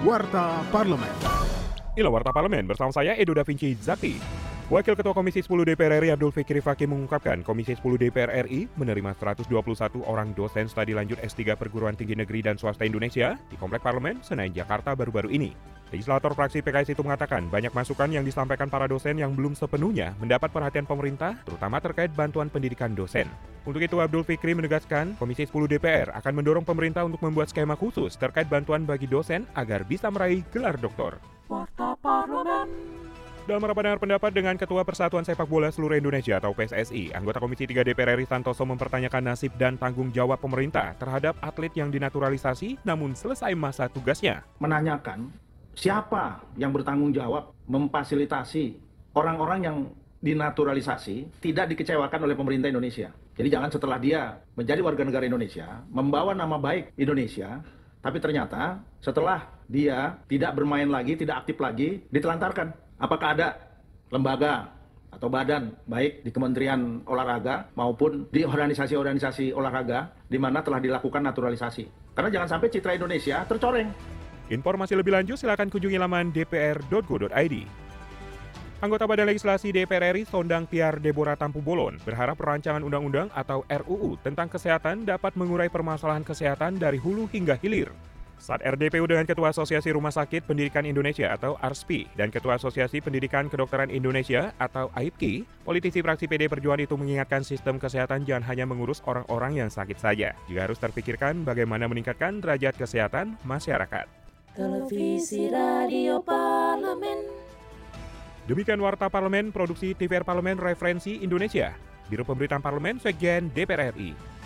Warta Parlemen. Inilah Warta Parlemen bersama saya Edo Da Vinci Zakti. Wakil Ketua Komisi 10 DPR RI Abdul Fikri Fakih mengungkapkan Komisi 10 DPR RI menerima 121 orang dosen studi lanjut S3 perguruan tinggi negeri dan swasta Indonesia di Komplek Parlemen Senayan Jakarta baru-baru ini. Legislator fraksi PKS itu mengatakan banyak masukan yang disampaikan para dosen yang belum sepenuhnya mendapat perhatian pemerintah, terutama terkait bantuan pendidikan dosen. Untuk itu Abdul Fikri menegaskan Komisi 10 DPR akan mendorong pemerintah untuk membuat skema khusus terkait bantuan bagi dosen agar bisa meraih gelar doktor. Warta Parlemen. Dalam rapat dengar pendapat dengan Ketua Persatuan Sepak Bola Seluruh Indonesia atau PSSI, anggota Komisi 3 DPR RI Santoso mempertanyakan nasib dan tanggung jawab pemerintah terhadap atlet yang dinaturalisasi namun selesai masa tugasnya. menanyakan siapa yang bertanggung jawab memfasilitasi orang-orang yang dinaturalisasi tidak dikecewakan oleh pemerintah Indonesia. Jadi jangan setelah dia menjadi warga negara Indonesia, membawa nama baik Indonesia, tapi ternyata setelah dia tidak bermain lagi, tidak aktif lagi, ditelantarkan. Apakah ada lembaga atau badan baik di Kementerian Olahraga maupun di organisasi-organisasi olahraga di mana telah dilakukan naturalisasi. Karena jangan sampai citra Indonesia tercoreng. Informasi lebih lanjut silakan kunjungi laman dpr.go.id. Anggota Badan Legislasi DPR RI Sondang Tiar Deborah Tampu Bolon berharap perancangan undang-undang atau RUU tentang kesehatan dapat mengurai permasalahan kesehatan dari hulu hingga hilir. Saat RDPU dengan Ketua Asosiasi Rumah Sakit Pendidikan Indonesia atau ARSPI dan Ketua Asosiasi Pendidikan Kedokteran Indonesia atau AIPKI, politisi fraksi PD Perjuangan itu mengingatkan sistem kesehatan jangan hanya mengurus orang-orang yang sakit saja, juga harus terpikirkan bagaimana meningkatkan derajat kesehatan masyarakat. Televisi Radio. Demikian Warta Parlemen, Produksi TVR Parlemen Referensi Indonesia. Biro Pemberitaan Parlemen, Sekjen DPR RI.